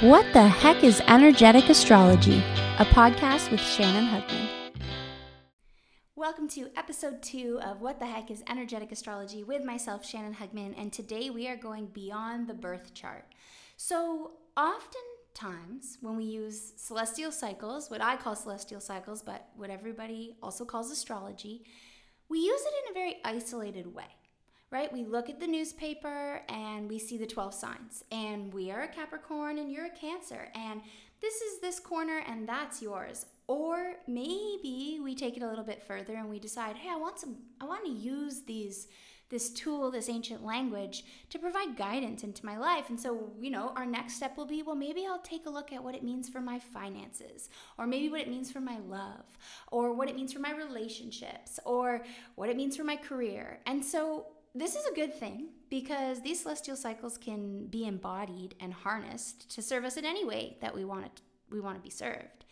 What the heck is energetic astrology? A podcast with Shannon Hugman. Welcome to episode two of What the Heck is Energetic Astrology with myself, Shannon Hugman, and today we are going beyond the birth chart. So, oftentimes when we use celestial cycles, what I call celestial cycles, but what everybody also calls astrology, we use it in a very isolated way right? We look at the newspaper and we see the 12 signs, and we are a Capricorn and you're a Cancer, and this is this corner and that's yours. Or maybe we take it a little bit further and we decide, hey, I want some, I want to use these this tool, this ancient language, to provide guidance into my life. And so, you know, our next step will be well, maybe I'll take a look at what it means for my finances, or maybe what it means for my love, or what it means for my relationships, or what it means for my career. And so, this is a good thing because these celestial cycles can be embodied and harnessed to serve us in any way that we want it, we want to be served.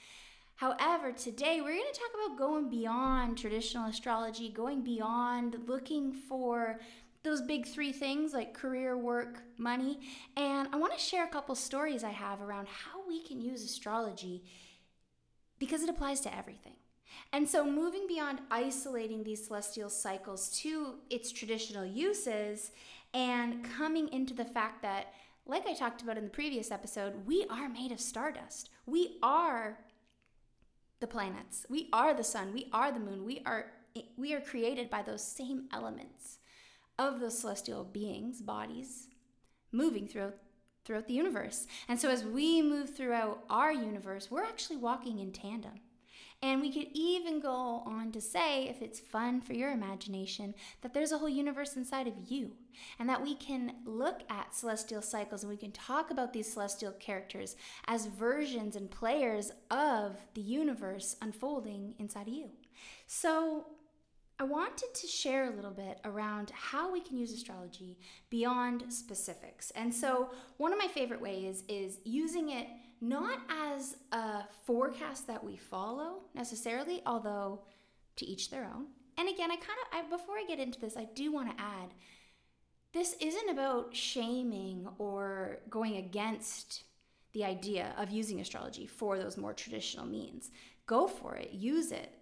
However, today we're going to talk about going beyond traditional astrology, going beyond looking for those big three things like career, work, money. And I want to share a couple stories I have around how we can use astrology because it applies to everything. And so, moving beyond isolating these celestial cycles to its traditional uses and coming into the fact that, like I talked about in the previous episode, we are made of stardust. We are the planets. We are the sun. We are the moon. We are we are created by those same elements of those celestial beings, bodies, moving throughout throughout the universe. And so as we move throughout our universe, we're actually walking in tandem. And we could even go on to say, if it's fun for your imagination, that there's a whole universe inside of you, and that we can look at celestial cycles and we can talk about these celestial characters as versions and players of the universe unfolding inside of you. So, I wanted to share a little bit around how we can use astrology beyond specifics. And so, one of my favorite ways is using it not as a forecast that we follow necessarily, although to each their own. And again, I kind of, before I get into this, I do want to add this isn't about shaming or going against the idea of using astrology for those more traditional means. Go for it, use it.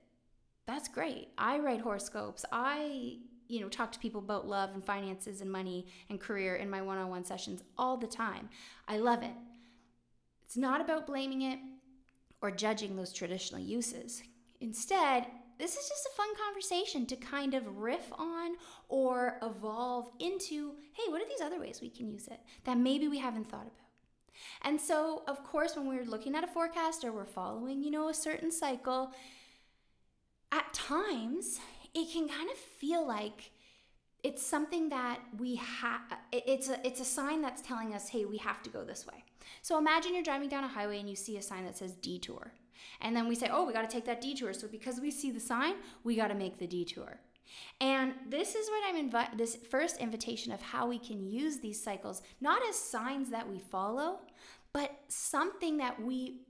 That's great. I write horoscopes. I, you know, talk to people about love and finances and money and career in my one on one sessions all the time. I love it. It's not about blaming it or judging those traditional uses. Instead, this is just a fun conversation to kind of riff on or evolve into hey, what are these other ways we can use it that maybe we haven't thought about? And so, of course, when we're looking at a forecast or we're following, you know, a certain cycle, at times it can kind of feel like it's something that we have it's a it's a sign that's telling us hey we have to go this way. So imagine you're driving down a highway and you see a sign that says detour. And then we say oh we got to take that detour. So because we see the sign we got to make the detour. And this is what i'm invite this first invitation of how we can use these cycles not as signs that we follow but something that we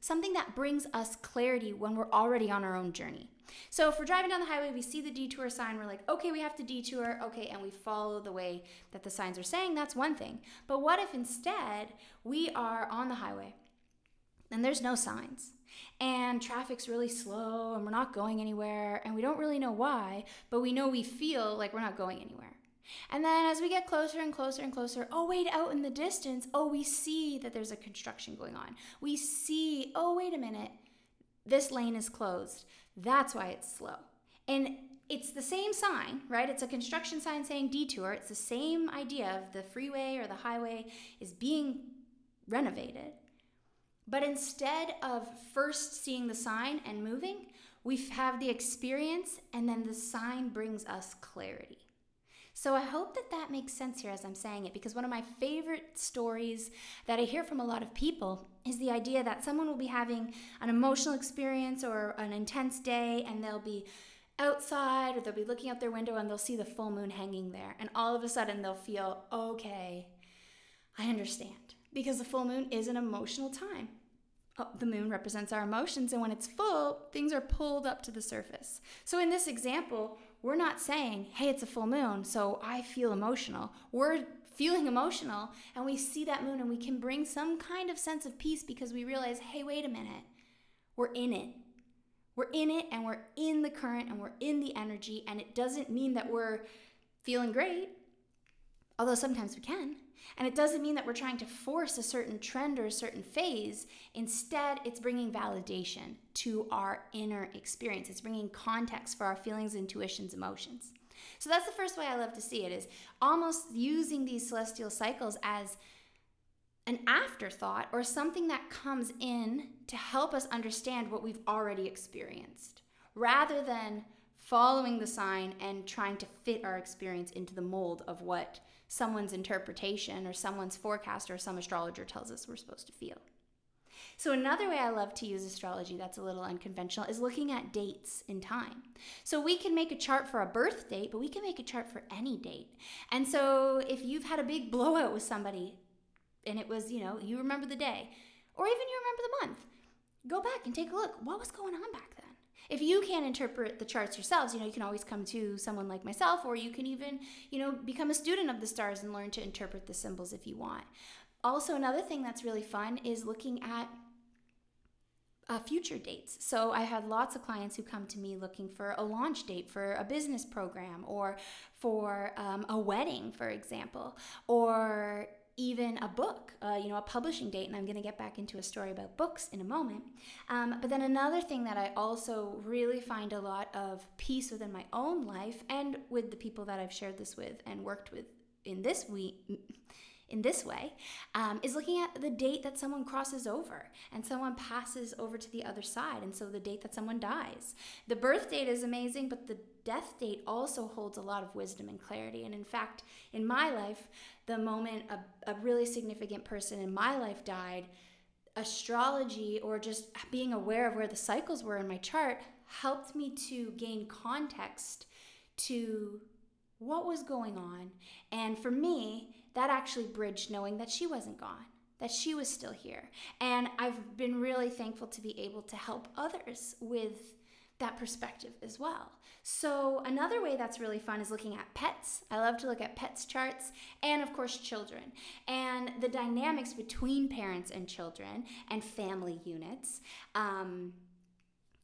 something that brings us clarity when we're already on our own journey so if we're driving down the highway, we see the detour sign, we're like, okay, we have to detour, okay, and we follow the way that the signs are saying, that's one thing. But what if instead we are on the highway and there's no signs? And traffic's really slow and we're not going anywhere and we don't really know why, but we know we feel like we're not going anywhere. And then as we get closer and closer and closer, oh, wait, out in the distance, oh, we see that there's a construction going on. We see, oh, wait a minute, this lane is closed. That's why it's slow. And it's the same sign, right? It's a construction sign saying detour. It's the same idea of the freeway or the highway is being renovated. But instead of first seeing the sign and moving, we have the experience and then the sign brings us clarity. So I hope that that makes sense here as I'm saying it because one of my favorite stories that I hear from a lot of people is the idea that someone will be having an emotional experience or an intense day and they'll be outside or they'll be looking out their window and they'll see the full moon hanging there and all of a sudden they'll feel okay I understand because the full moon is an emotional time. Oh, the moon represents our emotions, and when it's full, things are pulled up to the surface. So, in this example, we're not saying, hey, it's a full moon, so I feel emotional. We're feeling emotional and we see that moon and we can bring some kind of sense of peace because we realize, hey, wait a minute, we're in it. We're in it and we're in the current and we're in the energy, and it doesn't mean that we're feeling great, although sometimes we can. And it doesn't mean that we're trying to force a certain trend or a certain phase. Instead, it's bringing validation to our inner experience. It's bringing context for our feelings, intuitions, emotions. So that's the first way I love to see it is almost using these celestial cycles as an afterthought or something that comes in to help us understand what we've already experienced rather than following the sign and trying to fit our experience into the mold of what someone's interpretation or someone's forecast or some astrologer tells us we're supposed to feel. So, another way I love to use astrology that's a little unconventional is looking at dates in time. So, we can make a chart for a birth date, but we can make a chart for any date. And so, if you've had a big blowout with somebody and it was, you know, you remember the day, or even you remember the month, go back and take a look. What was going on back then? If you can't interpret the charts yourselves, you know, you can always come to someone like myself, or you can even, you know, become a student of the stars and learn to interpret the symbols if you want. Also, another thing that's really fun is looking at uh, future dates. So I had lots of clients who come to me looking for a launch date for a business program or for um, a wedding, for example, or even a book, uh, you know, a publishing date, and I'm going to get back into a story about books in a moment. Um, but then another thing that I also really find a lot of peace within my own life and with the people that I've shared this with and worked with in this week in this way um, is looking at the date that someone crosses over and someone passes over to the other side. And so the date that someone dies. The birth date is amazing, but the death date also holds a lot of wisdom and clarity. And in fact, in my life, the moment a, a really significant person in my life died, astrology or just being aware of where the cycles were in my chart helped me to gain context to what was going on. And for me, that actually bridged knowing that she wasn't gone, that she was still here. And I've been really thankful to be able to help others with that perspective as well. So, another way that's really fun is looking at pets. I love to look at pets charts and, of course, children and the dynamics between parents and children and family units. Um,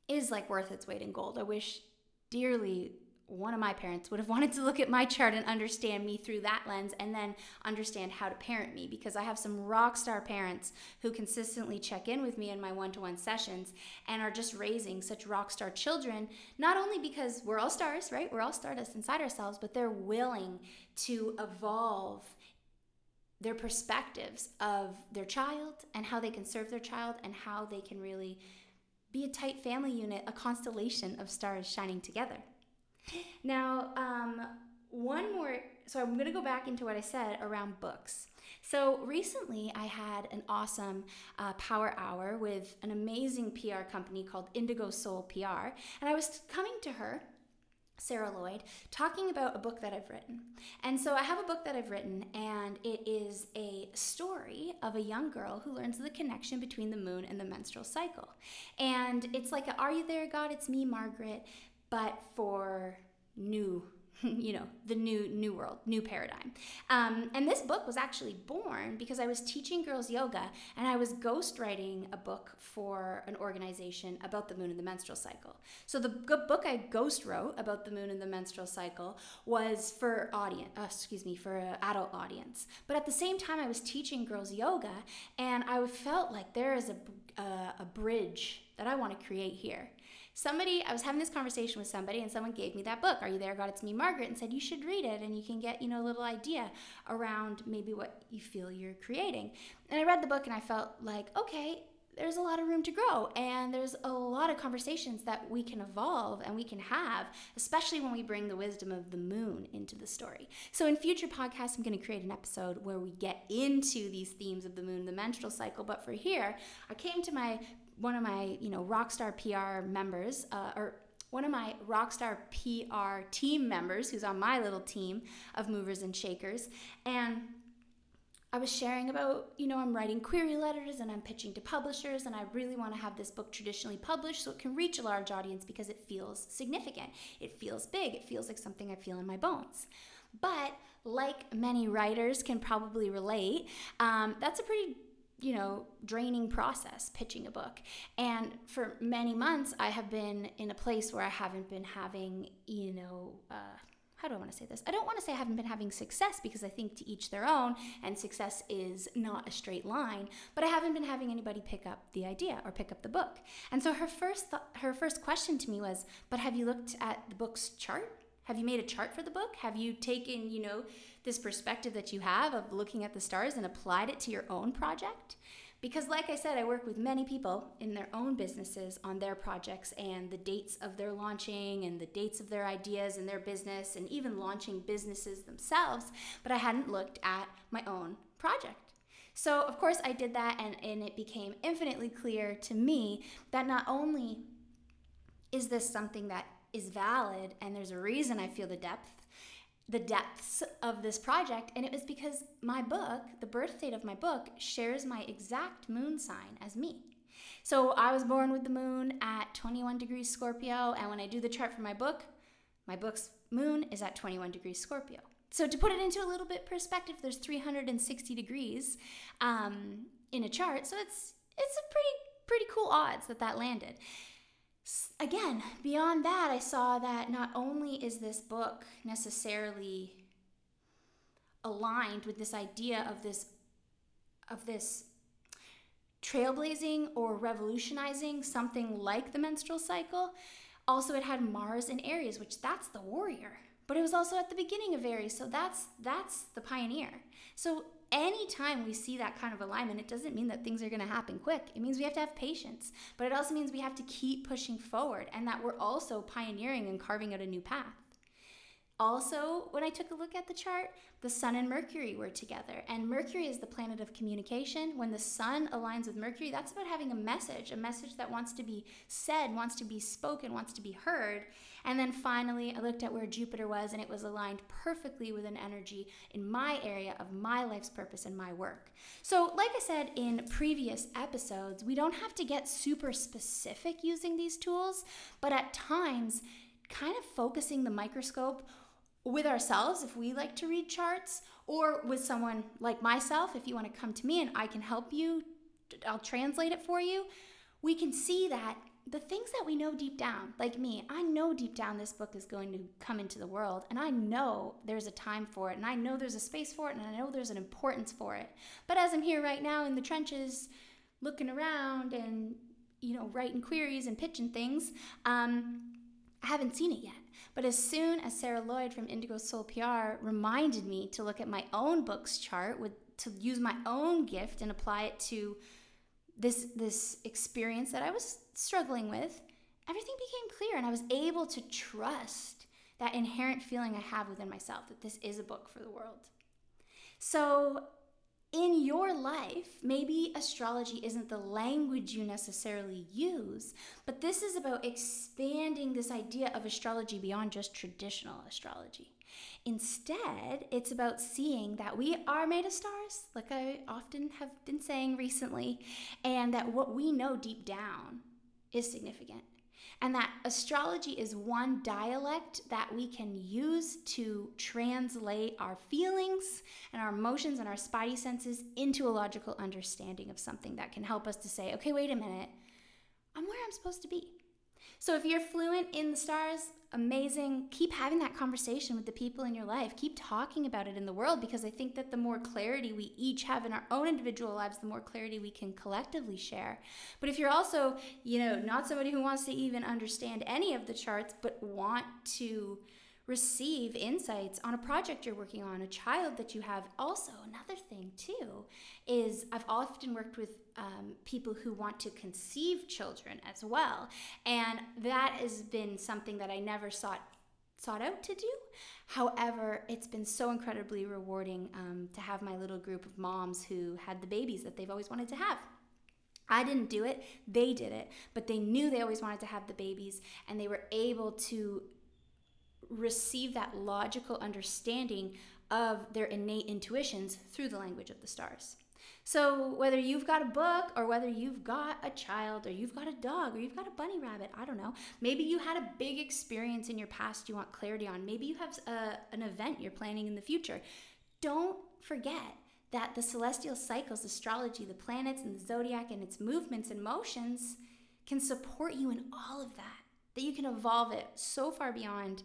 is like worth its weight in gold. I wish dearly one of my parents would have wanted to look at my chart and understand me through that lens and then understand how to parent me because I have some rock star parents who consistently check in with me in my one to one sessions and are just raising such rock star children, not only because we're all stars, right? We're all stardust inside ourselves, but they're willing to evolve their perspectives of their child and how they can serve their child and how they can really be a tight family unit, a constellation of stars shining together. Now, um, one more. So I'm going to go back into what I said around books. So recently, I had an awesome uh, power hour with an amazing PR company called Indigo Soul PR, and I was coming to her. Sarah Lloyd, talking about a book that I've written. And so I have a book that I've written, and it is a story of a young girl who learns the connection between the moon and the menstrual cycle. And it's like, a, Are you there, God? It's me, Margaret but for new you know the new new world new paradigm. Um, and this book was actually born because i was teaching girls yoga and i was ghostwriting a book for an organization about the moon and the menstrual cycle. So the book i ghost wrote about the moon and the menstrual cycle was for audience uh, excuse me for an adult audience. But at the same time i was teaching girls yoga and i felt like there is a, a, a bridge that i want to create here somebody, I was having this conversation with somebody, and someone gave me that book, Are You There, God? It's Me, Margaret, and said, You should read it, and you can get, you know, a little idea around maybe what you feel you're creating. And I read the book, and I felt like, okay, there's a lot of room to grow and there's a lot of conversations that we can evolve and we can have especially when we bring the wisdom of the moon into the story so in future podcasts i'm going to create an episode where we get into these themes of the moon the menstrual cycle but for here i came to my one of my you know rockstar PR members, uh, or one of my rockstar PR team members, who's on my little team of movers and shakers, and I was sharing about, you know, I'm writing query letters and I'm pitching to publishers, and I really want to have this book traditionally published so it can reach a large audience because it feels significant. It feels big. It feels like something I feel in my bones. But like many writers can probably relate, um, that's a pretty you know, draining process pitching a book. And for many months, I have been in a place where I haven't been having, you know, uh, how do I want to say this? I don't want to say I haven't been having success because I think to each their own, and success is not a straight line. But I haven't been having anybody pick up the idea or pick up the book. And so her first th- her first question to me was, "But have you looked at the book's chart? Have you made a chart for the book? Have you taken, you know, this perspective that you have of looking at the stars and applied it to your own project?" Because, like I said, I work with many people in their own businesses on their projects and the dates of their launching and the dates of their ideas and their business and even launching businesses themselves, but I hadn't looked at my own project. So, of course, I did that, and, and it became infinitely clear to me that not only is this something that is valid and there's a reason I feel the depth the depths of this project and it was because my book the birth date of my book shares my exact moon sign as me. So i was born with the moon at 21 degrees scorpio and when i do the chart for my book my book's moon is at 21 degrees scorpio. So to put it into a little bit perspective there's 360 degrees um, in a chart so it's it's a pretty pretty cool odds that that landed again, beyond that, I saw that not only is this book necessarily aligned with this idea of this of this trailblazing or revolutionizing something like the menstrual cycle, also it had Mars in Aries, which that's the warrior. But it was also at the beginning of Aries, so that's that's the pioneer. So anytime we see that kind of alignment, it doesn't mean that things are going to happen quick. It means we have to have patience, but it also means we have to keep pushing forward and that we're also pioneering and carving out a new path. Also, when I took a look at the chart, the Sun and Mercury were together. And Mercury is the planet of communication. When the Sun aligns with Mercury, that's about having a message, a message that wants to be said, wants to be spoken, wants to be heard. And then finally, I looked at where Jupiter was, and it was aligned perfectly with an energy in my area of my life's purpose and my work. So, like I said in previous episodes, we don't have to get super specific using these tools, but at times, kind of focusing the microscope with ourselves if we like to read charts, or with someone like myself if you want to come to me and I can help you, I'll translate it for you. We can see that the things that we know deep down, like me, I know deep down this book is going to come into the world, and I know there's a time for it, and I know there's a space for it, and I know there's an importance for it. But as I'm here right now in the trenches, looking around and you know writing queries and pitching things, um, I haven't seen it yet. But as soon as Sarah Lloyd from Indigo Soul PR reminded me to look at my own book's chart, with to use my own gift and apply it to this this experience that I was struggling with, everything became clear and I was able to trust that inherent feeling I have within myself that this is a book for the world. So in your life, maybe astrology isn't the language you necessarily use, but this is about expanding this idea of astrology beyond just traditional astrology. Instead, it's about seeing that we are made of stars, like I often have been saying recently, and that what we know deep down is significant and that astrology is one dialect that we can use to translate our feelings and our emotions and our spidey senses into a logical understanding of something that can help us to say, okay, wait a minute, I'm where I'm supposed to be. So if you're fluent in the stars, amazing. Keep having that conversation with the people in your life. Keep talking about it in the world because I think that the more clarity we each have in our own individual lives, the more clarity we can collectively share. But if you're also, you know, not somebody who wants to even understand any of the charts, but want to receive insights on a project you're working on, a child that you have. Also, another thing too is I've often worked with um, people who want to conceive children as well, and that has been something that I never sought sought out to do. However, it's been so incredibly rewarding um, to have my little group of moms who had the babies that they've always wanted to have. I didn't do it, they did it, but they knew they always wanted to have the babies and they were able to receive that logical understanding of their innate intuitions through the language of the stars. So, whether you've got a book or whether you've got a child or you've got a dog or you've got a bunny rabbit, I don't know. Maybe you had a big experience in your past you want clarity on. Maybe you have a, uh, an event you're planning in the future. Don't forget that the celestial cycles, astrology, the planets, and the zodiac and its movements and motions can support you in all of that. That you can evolve it so far beyond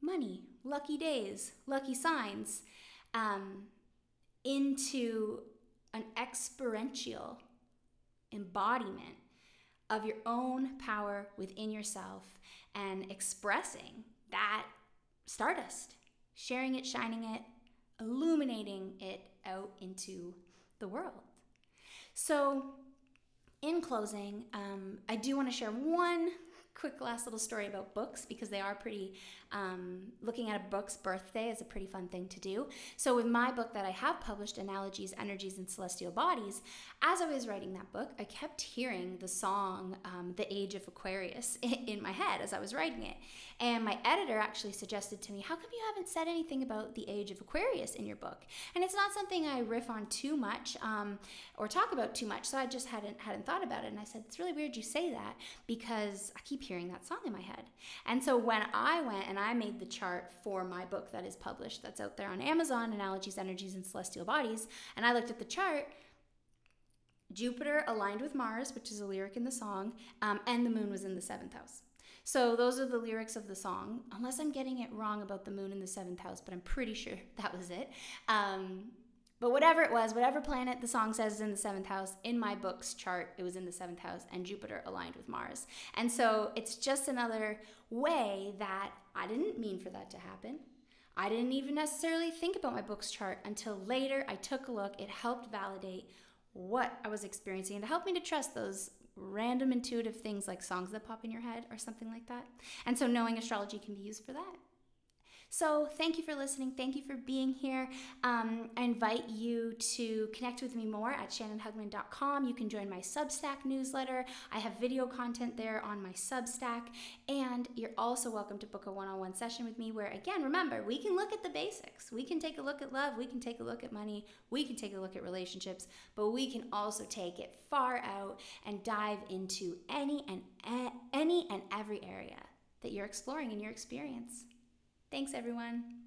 money, lucky days, lucky signs, um, into an experiential embodiment of your own power within yourself and expressing that stardust, sharing it, shining it, illuminating it out into the world. So, in closing, um, I do want to share one quick last little story about books because they are pretty um, looking at a book's birthday is a pretty fun thing to do. So with my book that i have published analogies energies and celestial bodies as i was writing that book i kept hearing the song um, the age of aquarius in my head as i was writing it. And my editor actually suggested to me how come you haven't said anything about the age of aquarius in your book? And it's not something i riff on too much um, or talk about too much so i just hadn't hadn't thought about it. And i said it's really weird you say that because i keep hearing that song in my head. And so when I went and I made the chart for my book that is published, that's out there on Amazon, Analogies, Energies, and Celestial Bodies, and I looked at the chart, Jupiter aligned with Mars, which is a lyric in the song, um, and the moon was in the seventh house. So those are the lyrics of the song, unless I'm getting it wrong about the moon in the seventh house, but I'm pretty sure that was it. Um, but whatever it was, whatever planet the song says is in the seventh house, in my book's chart, it was in the seventh house, and Jupiter aligned with Mars. And so it's just another way that I didn't mean for that to happen. I didn't even necessarily think about my book's chart until later I took a look. It helped validate what I was experiencing and to help me to trust those random intuitive things like songs that pop in your head or something like that. And so knowing astrology can be used for that. So, thank you for listening. Thank you for being here. Um, I invite you to connect with me more at shannonhugman.com. You can join my Substack newsletter. I have video content there on my Substack. And you're also welcome to book a one on one session with me where, again, remember, we can look at the basics. We can take a look at love. We can take a look at money. We can take a look at relationships. But we can also take it far out and dive into any and any and every area that you're exploring in your experience. Thanks, everyone.